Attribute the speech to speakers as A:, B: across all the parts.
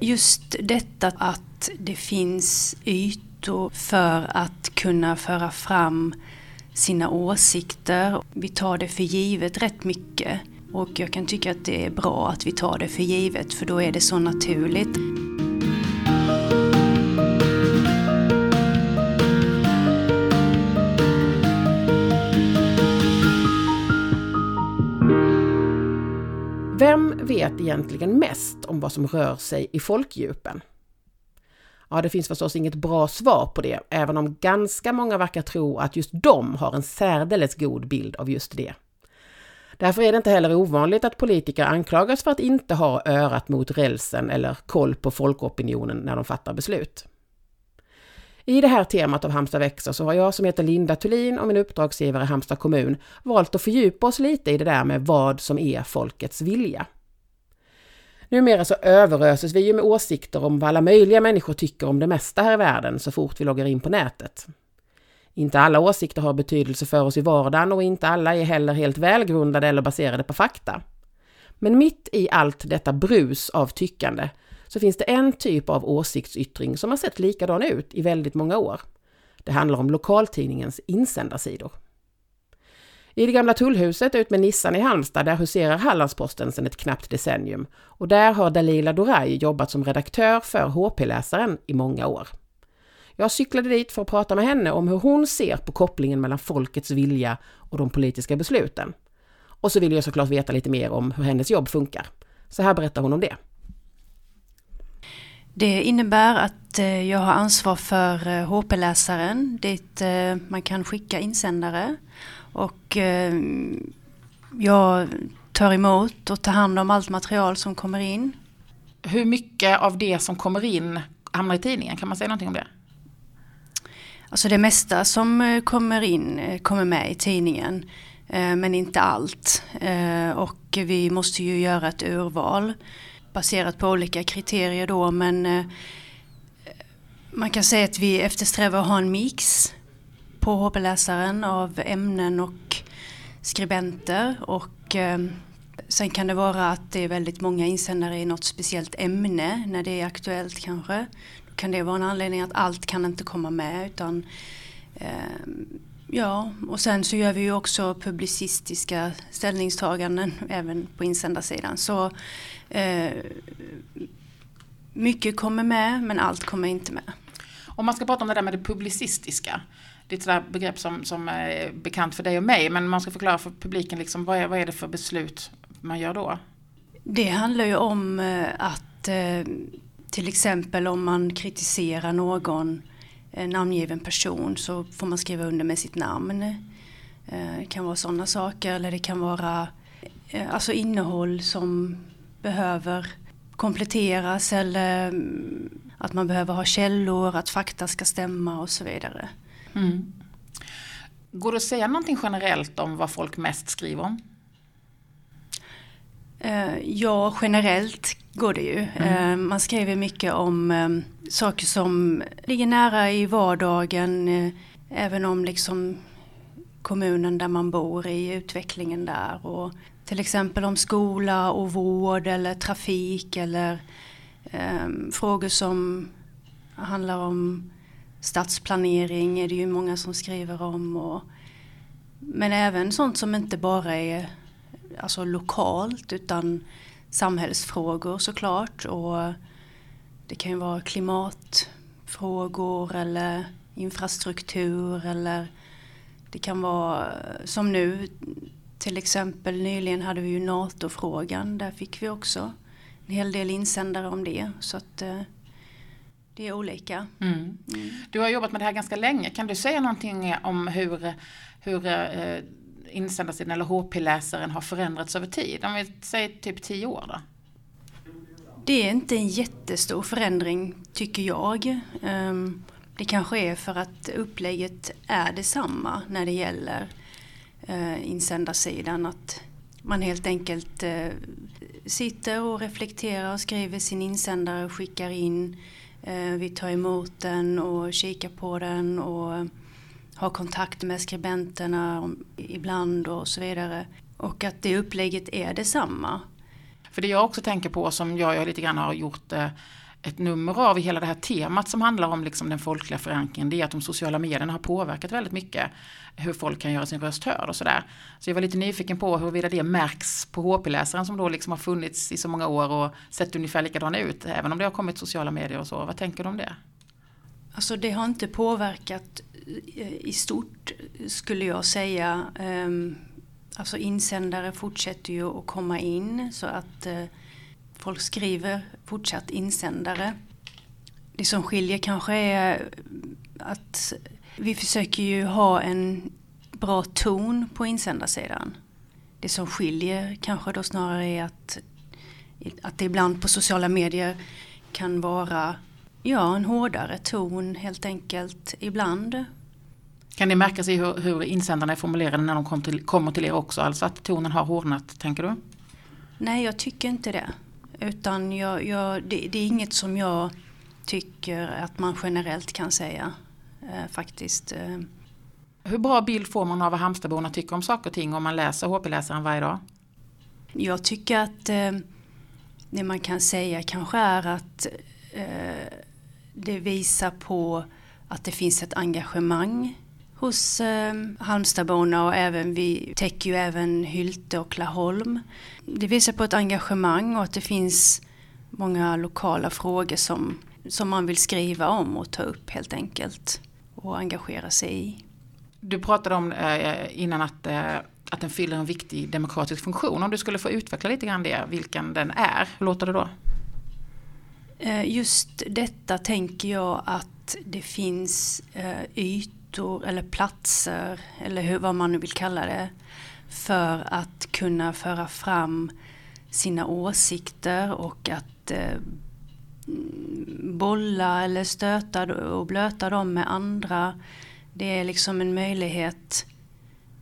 A: Just detta att det finns ytor för att kunna föra fram sina åsikter. Vi tar det för givet rätt mycket. Och jag kan tycka att det är bra att vi tar det för givet för då är det så naturligt.
B: Vet egentligen mest om vad som rör sig i folkdjupen? Ja, det finns förstås inget bra svar på det, även om ganska många verkar tro att just de har en särdeles god bild av just det. Därför är det inte heller ovanligt att politiker anklagas för att inte ha örat mot rälsen eller koll på folkopinionen när de fattar beslut. I det här temat av Halmstad växer så har jag som heter Linda Thulin och min uppdragsgivare Halmstad kommun valt att fördjupa oss lite i det där med vad som är folkets vilja. Numera så överöses vi ju med åsikter om vad alla möjliga människor tycker om det mesta här i världen så fort vi loggar in på nätet. Inte alla åsikter har betydelse för oss i vardagen och inte alla är heller helt välgrundade eller baserade på fakta. Men mitt i allt detta brus av tyckande så finns det en typ av åsiktsyttring som har sett likadan ut i väldigt många år. Det handlar om lokaltidningens insändarsidor. I det gamla tullhuset ut med Nissan i Halmstad, där huserar Hallandsposten sedan ett knappt decennium. Och där har Dalila Doraj jobbat som redaktör för HP-läsaren i många år. Jag cyklade dit för att prata med henne om hur hon ser på kopplingen mellan folkets vilja och de politiska besluten. Och så vill jag såklart veta lite mer om hur hennes jobb funkar. Så här berättar hon om det.
A: Det innebär att eh, jag har ansvar för eh, HP-läsaren dit eh, man kan skicka insändare. Och jag tar emot och tar hand om allt material som kommer in.
C: Hur mycket av det som kommer in hamnar i tidningen? Kan man säga någonting om det?
A: Alltså det mesta som kommer in kommer med i tidningen. Men inte allt. Och vi måste ju göra ett urval baserat på olika kriterier då men eh, man kan säga att vi eftersträvar att ha en mix på HP-läsaren av ämnen och skribenter och eh, sen kan det vara att det är väldigt många insändare i något speciellt ämne när det är aktuellt kanske. Då kan det vara en anledning att allt kan inte komma med utan eh, Ja, och sen så gör vi ju också publicistiska ställningstaganden även på insändarsidan. Så eh, mycket kommer med men allt kommer inte med.
C: Om man ska prata om det där med det publicistiska. Det är ett begrepp som, som är bekant för dig och mig men man ska förklara för publiken liksom, vad, är, vad är det för beslut man gör då?
A: Det handlar ju om eh, att eh, till exempel om man kritiserar någon eh, namngiven person så får man skriva under med sitt namn. Det kan vara sådana saker eller det kan vara alltså innehåll som behöver kompletteras eller mm, att man behöver ha källor, att fakta ska stämma och så vidare. Mm.
C: Går det att säga någonting generellt om vad folk mest skriver om?
A: Eh, ja, generellt går det ju. Mm. Man skriver mycket om saker som ligger nära i vardagen, även om liksom kommunen där man bor i utvecklingen där. Och till exempel om skola och vård eller trafik eller eh, frågor som handlar om stadsplanering är det ju många som skriver om. Och, men även sånt som inte bara är alltså lokalt utan samhällsfrågor såklart. Och det kan ju vara klimatfrågor eller infrastruktur eller det kan vara som nu till exempel nyligen hade vi ju NATO-frågan. Där fick vi också en hel del insändare om det. Så att eh, det är olika. Mm.
C: Mm. Du har jobbat med det här ganska länge. Kan du säga någonting om hur, hur eh, insändarsidan eller HP-läsaren har förändrats över tid? Om vi säger typ tio år då?
A: Det är inte en jättestor förändring tycker jag. Um, det kanske är för att upplägget är detsamma när det gäller eh, insändarsidan. Att man helt enkelt eh, sitter och reflekterar och skriver sin insändare och skickar in. Eh, vi tar emot den och kikar på den och har kontakt med skribenterna ibland och så vidare. Och att det upplägget är detsamma.
C: För det jag också tänker på som jag, jag lite grann har gjort eh, ett nummer av i hela det här temat som handlar om liksom den folkliga förankringen, det är att de sociala medierna har påverkat väldigt mycket hur folk kan göra sin röst hörd och sådär. Så jag var lite nyfiken på huruvida det märks på HP-läsaren som då liksom har funnits i så många år och sett ungefär likadana ut, även om det har kommit sociala medier och så. Vad tänker du om det?
A: Alltså det har inte påverkat i stort skulle jag säga. Ehm, alltså insändare fortsätter ju att komma in så att eh, folk skriver fortsatt insändare. Det som skiljer kanske är att vi försöker ju ha en bra ton på insändarsidan. Det som skiljer kanske då snarare är att, att det ibland på sociala medier kan vara ja, en hårdare ton helt enkelt ibland.
C: Kan det märkas i hur, hur insändarna är formulerade när de kom till, kommer till er också? Alltså att tonen har hårdnat, tänker du?
A: Nej, jag tycker inte det. Utan jag, jag, det, det, är inget som jag tycker att man generellt kan säga eh, faktiskt. Eh.
C: Hur bra bild får man av vad Halmstadborna tycker om saker och ting om man läser HP-läsaren varje dag?
A: Jag tycker att eh, det man kan säga kanske är att eh, det visar på att det finns ett engagemang hos eh, Halmstadborna och även vi täcker ju även Hylte och Laholm. Det visar på ett engagemang och att det finns många lokala frågor som, som man vill skriva om och ta upp helt enkelt och engagera sig i.
C: Du pratade om eh, innan att, eh, att den fyller en viktig demokratisk funktion. Om du skulle få utveckla lite grann det, vilken den är, hur låter det då?
A: Eh, just detta tänker jag att det finns eh, ytor ytor eller platser eller hur, vad man nu vill kalla det för att kunna föra fram sina åsikter och att eh, bolla eller stöta och blöta dem med andra. Det är liksom en möjlighet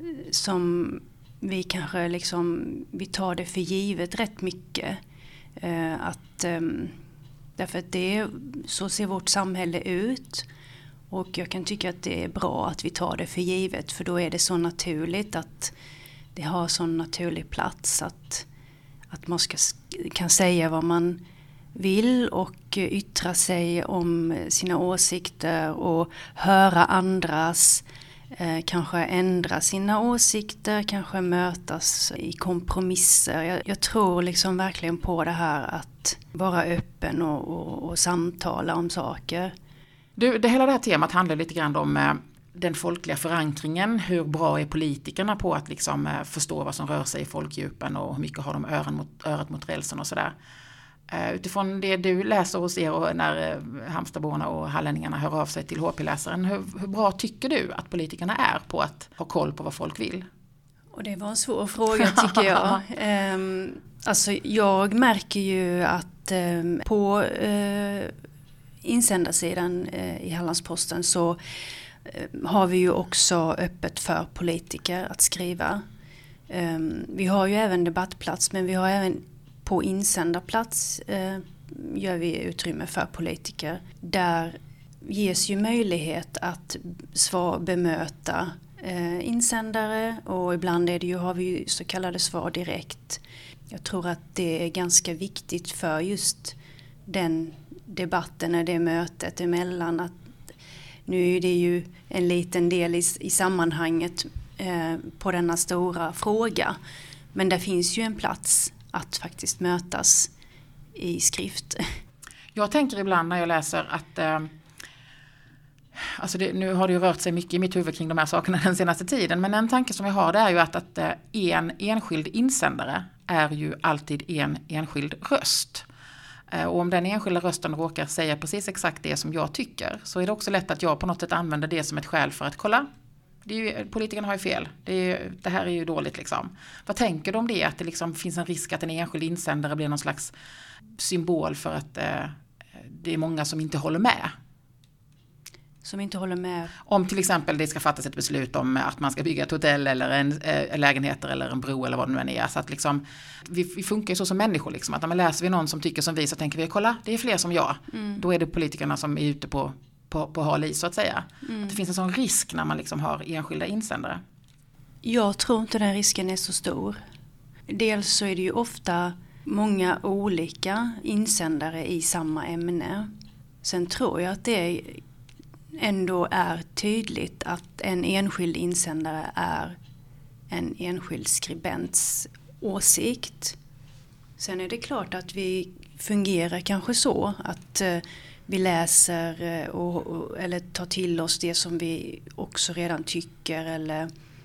A: eh, som vi kanske liksom, vi tar det för givet rätt mycket. Eh, att, eh, därför att det, så ser vårt samhälle ut. Och jag kan tycka att det är bra att vi tar det för givet för då är det så naturligt att det har sån naturlig plats att, att man ska, kan säga vad man vill och yttra sig om sina åsikter och höra andras, eh, kanske ändra sina åsikter, kanske mötas i kompromisser. Jag, jag, tror liksom verkligen på det här att vara öppen och, och, och samtala om saker.
C: Du, det, hela det här temat handlar lite grann om eh, den folkliga förankringen. Hur bra är politikerna på att liksom, eh, förstå vad som rör sig i folkdjupen och hur mycket har de öron mot, örat mot rälsen och sådär. Eh, utifrån det du läser hos er och när Halmstadborna och hallänningarna hör av sig till HP-läsaren. Hur, hur bra tycker du att politikerna är på att ha koll på vad folk vill?
A: Och det var en svår fråga tycker jag. um, alltså jag märker ju att um, på uh, insändarsidan eh, i Hallandsposten så eh, har vi ju också öppet för politiker att skriva. Ehm, vi har ju även debattplats men vi har även på insändarplats eh, gör vi utrymme för politiker. Där ges ju möjlighet att svar, bemöta insändare och ibland är det ju, har vi ju så kallade svar direkt. Jag tror att det är ganska viktigt för just den debatten och det mötet emellan. Att nu är det ju en liten del i, i sammanhanget eh, på denna stora fråga. Men det finns ju en plats att faktiskt mötas i skrift.
C: Jag tänker ibland när jag läser att eh, Alltså det, nu har det ju rört sig mycket i mitt huvud kring de här sakerna den senaste tiden. Men en tanke som jag har det är ju att, att eh, en enskild insändare är ju alltid en enskild röst. Eh, och om den enskilda rösten råkar säga precis exakt det som jag tycker så är det också lätt att jag på något sätt använder det som ett skäl för att kolla. Det ju, politikerna har ju fel. Det, är, det, här är ju dåligt liksom. Vad tänker du om det? Att det liksom finns en risk att en enskild insändare blir någon slags symbol för att eh, det är många som inte håller med
A: som inte håller med?
C: Om till exempel det ska fattas ett beslut om att man ska bygga ett hotell eller en äh, lägenheter eller en bro eller vad det nu är. Så att liksom, vi, vi funkar ju så som människor liksom. Att när man läser vi någon som tycker som vi så tänker vi kolla det är fler som jag. Mm. Då är det politikerna som är ute på, på, på hal is så att säga. Mm. Det finns en sån risk när man liksom har enskilda insändare.
A: Jag tror inte den risken är så stor. Dels så är det ju ofta många olika insändare i samma ämne. Sen tror jag att det ändå är tydligt att en enskild insändare är en enskild skribents åsikt. Sen är det klart att vi fungerar kanske så att eh, vi läser eh, och, eller tar till oss det som vi också redan tycker. Eller,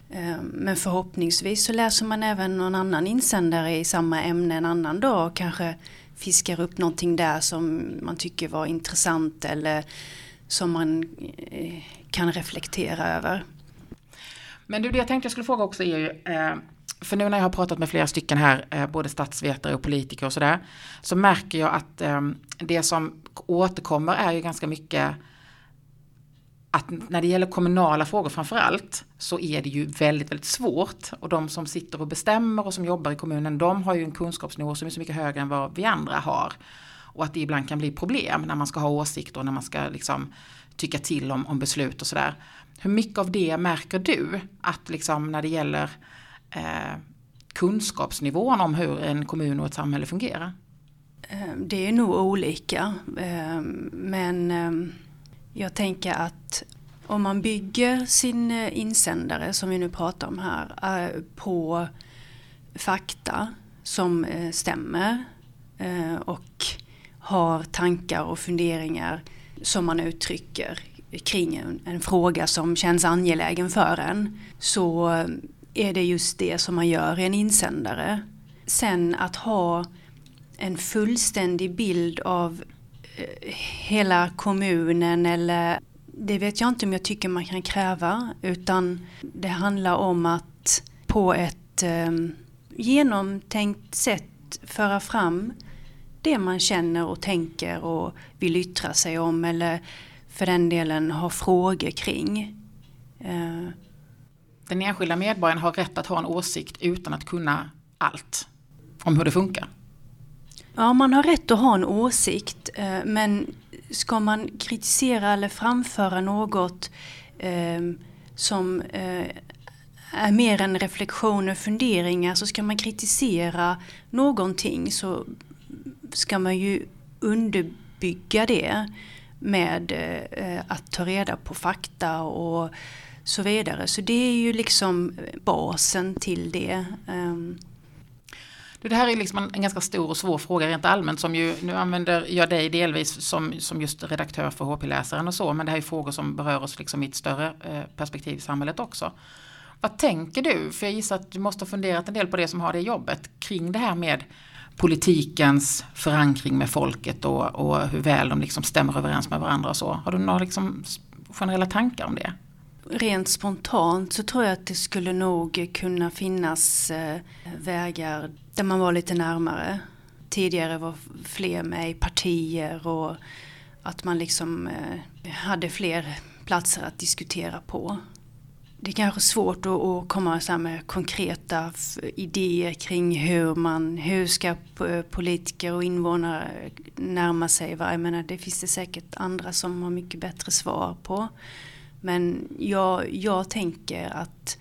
A: eh, men förhoppningsvis så läser man även någon annan insändare i samma ämne en annan dag och kanske fiskar upp någonting där som man tycker var intressant eller som man eh, kan reflektera över.
C: Men du, det jag tänkte jag skulle fråga också är ju, eh, för nu när jag har pratat med flera stycken här, eh, både statsvetare och politiker och sådär, så märker jag att det som återkommer är ju ganska mycket att när det gäller kommunala frågor framförallt så är det ju väldigt, väldigt svårt. Och de som sitter och bestämmer och som jobbar i kommunen de har ju en kunskapsnivå som är så mycket högre än vad vi andra har. Och att det ibland kan bli problem när man ska ha åsikter och när man ska liksom tycka till om, om beslut och sådär. Hur mycket av det märker du att liksom när det gäller eh, kunskapsnivån om hur en kommun och ett samhälle fungerar?
A: Eh, det är nog olika. Eh, men eh, jag tänker att om man bygger sin insändare som vi nu pratar om här på fakta som stämmer och har tankar och funderingar som man uttrycker kring en, en, fråga som känns angelägen för en så är det just det som man gör i en insändare. Sen att ha en fullständig bild av eh, hela kommunen eller det vet jag inte om jag tycker man kan kräva utan det handlar om att på ett eh, genomtänkt sätt föra fram det man känner och tänker och vill yttra sig om eller för den delen ha frågor kring.
C: Eh. Den enskilda medborgaren har rätt att ha en åsikt utan att kunna allt om hur det funkar.
A: Ja, man har rätt att ha en åsikt eh, men ska man kritisera eller framföra något eh, som är mer än reflektioner och funderingar så ska man kritisera någonting så ska man ju underbygga det med eh, att ta reda på fakta och så vidare. Så det är ju liksom basen till det. Ehm.
C: Det här är liksom en, ganska stor och svår fråga rent allmänt som ju, nu använder jag dig delvis som, som just redaktör för HP-läsaren och så, men det här är frågor som berör oss liksom i ett större eh, perspektiv i samhället också. Vad tänker du? För jag gissar att du måste ha funderat en del på det som har det jobbet kring det här med politikens förankring med folket och, och hur väl de liksom stämmer överens med varandra och så. Har du några liksom generella tankar om det?
A: Rent spontant så tror jag att det skulle nog kunna finnas eh, vägar där man var lite närmare. Tidigare var fler med i partier och att man liksom eh, hade fler platser att diskutera på. Det är kanske svårt att, komma så med konkreta idéer kring hur man, hur ska politiker och invånare närma sig varandra. Jag menar, det finns det säkert andra som har mycket bättre svar på. Men jag, jag tänker att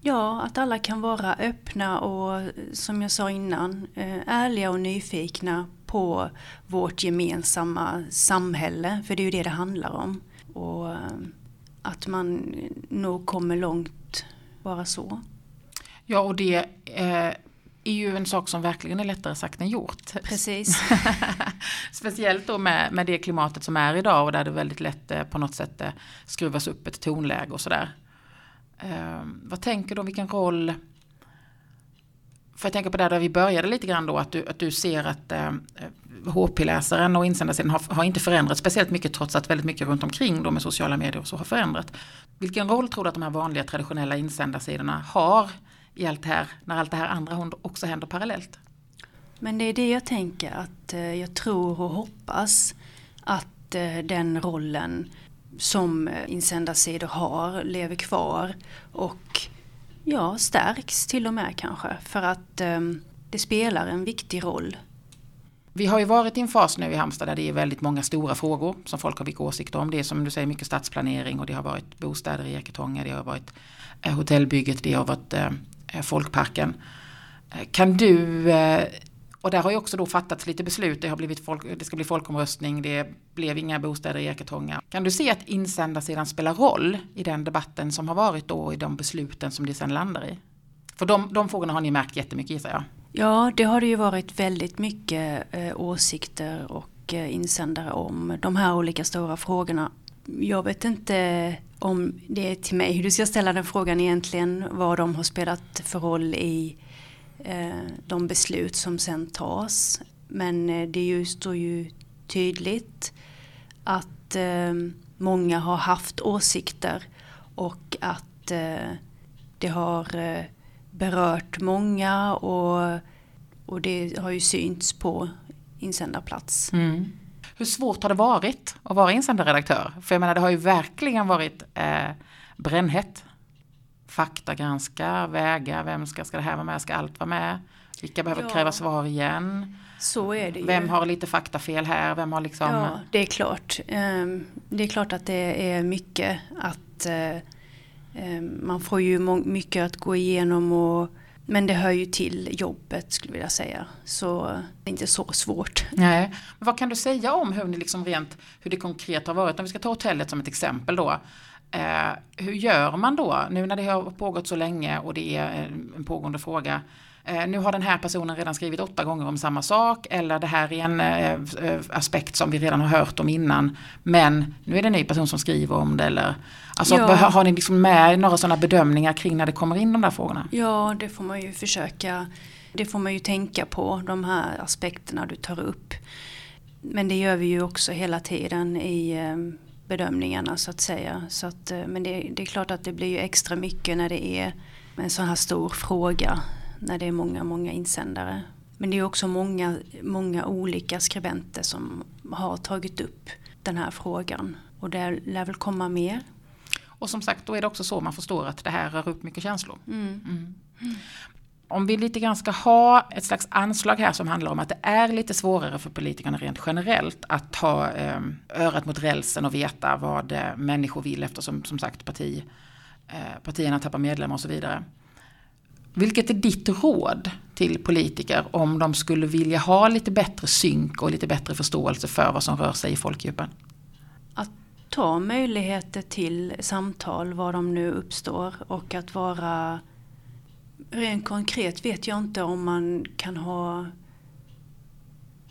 A: Ja, att alla kan vara öppna och som jag sa innan, eh, ärliga och nyfikna på vårt gemensamma samhälle, för det är ju det det handlar om. Och eh, att man nog kommer långt bara så.
C: Ja, och det eh, är ju en sak som verkligen är lättare sagt än gjort.
A: Precis.
C: Speciellt då med, med det klimatet som är idag och där det väldigt lätt eh, på något sätt eh, skruvas upp ett tonläge och sådär. Eh, vad tänker du om vilken roll för jag tänker på det där vi började lite grann då, att du, att du ser att eh, HP-läsaren och insändarsidan har, har, inte förändrats speciellt mycket trots att väldigt mycket runt omkring då med sociala medier och så har förändrat. Vilken roll tror du att de här vanliga traditionella insändarsidorna har i allt det här, när allt det här andra också händer parallellt?
A: Men det är det jag tänker att eh, jag tror och hoppas att eh, den rollen som eh, insändarsidor har lever kvar och ja, stärks till och med kanske för att det spelar en viktig roll.
C: Vi har ju varit i en fas nu i Halmstad där det är väldigt många stora frågor som folk har mycket åsikter om. Det är som du säger mycket stadsplanering och det har varit bostäder i Eketånga, det har varit eh, hotellbygget, det har varit eh, folkparken. Eh, kan du eh, och där har ju också då fattats lite beslut. Det, har blivit folk, det ska bli folkomröstning, det blev inga bostäder i Eketånga. Kan du se att insändarsidan spelar roll i den debatten som har varit då i de besluten som det sen landar i? För de, de frågorna har ni märkt jättemycket gissar jag.
A: Ja, det har det ju varit väldigt mycket eh, åsikter och eh, insändare om de här olika stora frågorna. Jag vet inte om det är till mig du ska ställa den frågan egentligen, vad de har spelat för roll i eh, de beslut som sen tas. Men eh, det ju, står ju tydligt att eh, många har haft åsikter och att eh, det har eh, berört många och, och det har ju synts på insändarplats.
C: Mm. Hur svårt har det varit att vara insändarredaktör? För jag menar det har ju verkligen varit eh, brännhett. Faktagranska, väga, vem ska, ska det här vara med, ska allt vara med? Vilka behöver ja. kräva svar igen?
A: Så är det ju.
C: Vem har lite faktafel här? Vem har liksom...
A: Ja, det är klart. Ehm, det är klart att det är mycket att eh, Ehm, man får ju mycket att gå igenom och men det hör ju till jobbet skulle jag vilja säga. Så det är inte så svårt.
C: Nej. Men vad kan du säga om hur, ni liksom rent, hur det konkret har varit? Om vi ska ta hotellet som ett exempel då. Eh, hur gör man då, nu när det har pågått så länge och det är en pågående fråga. Eh, nu har den här personen redan skrivit åtta gånger om samma sak eller det här är en eh, aspekt som vi redan har hört om innan. Men nu är det en ny person som skriver om det. Eller, alltså, ja. Har ni liksom med några sådana bedömningar kring när det kommer in de där frågorna?
A: Ja, det får man ju försöka. Det får man ju tänka på, de här aspekterna du tar upp. Men det gör vi ju också hela tiden i bedömningarna så att säga. Så att, eh, men det, det, är klart att det blir ju extra mycket när det är en sån här stor fråga. När det är många, många insändare. Men det är också många, många olika skribenter som har tagit upp den här frågan. Och det lär väl komma mer.
C: Och som sagt, då är det också så man förstår att det här rör upp mycket känslor. Mm. Mm om vi lite grann ska ha ett slags anslag här som handlar om att det är lite svårare för politikerna rent generellt att ha eh, örat mot rälsen och veta vad eh, människor vill eftersom som sagt parti, eh, partierna tappar medlemmar och så vidare. Vilket är ditt råd till politiker om de skulle vilja ha lite bättre synk och lite bättre förståelse för vad som rör sig i folkdjupen?
A: Att ta möjligheter till samtal var de nu uppstår och att vara rent konkret vet jag inte om man kan ha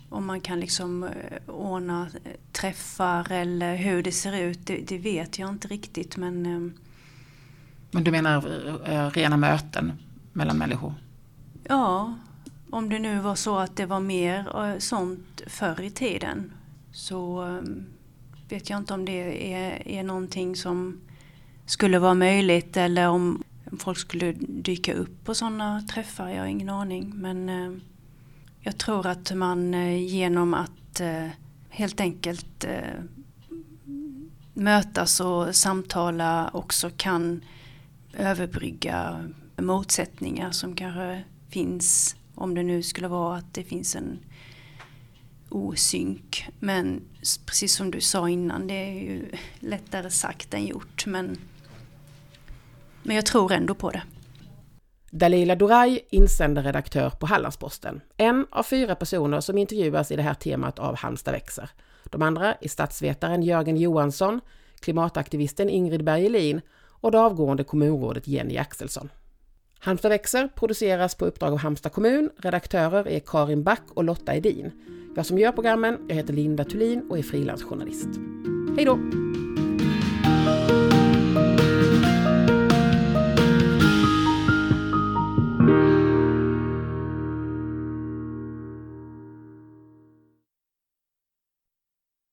A: om man kan liksom eh, ordna träffar eller hur det ser ut, det, det vet jag inte riktigt men ehm,
C: Men du menar eh, rena möten mellan människor?
A: Ja, om det nu var så att det var mer eh, sånt förr i tiden så eh, vet jag inte om det är, är någonting som skulle vara möjligt eller om folk skulle dyka upp på sådana träffar, jag har ingen aning. Men eh, jag tror att man genom att helt enkelt mötas och samtala också kan överbrygga motsättningar som kanske finns om det nu skulle vara att det finns en osynk. Men precis som du sa innan, det är ju lättare sagt än gjort. Men men jag tror ändå på det.
B: Dalila Doraj, insändarredaktör på Hallandsposten. En av fyra personer som intervjuas i det här temat av Halmstad växer. De andra är statsvetaren Jörgen Johansson, klimataktivisten Ingrid Bergelin och det avgående kommunrådet Jenny Axelsson. Halmstad växer produceras på uppdrag av Halmstad kommun. Redaktörer är Karin Back och Lotta Edin. Jag som gör programmen, jag heter Linda Thulin och är frilansjournalist. Hej då!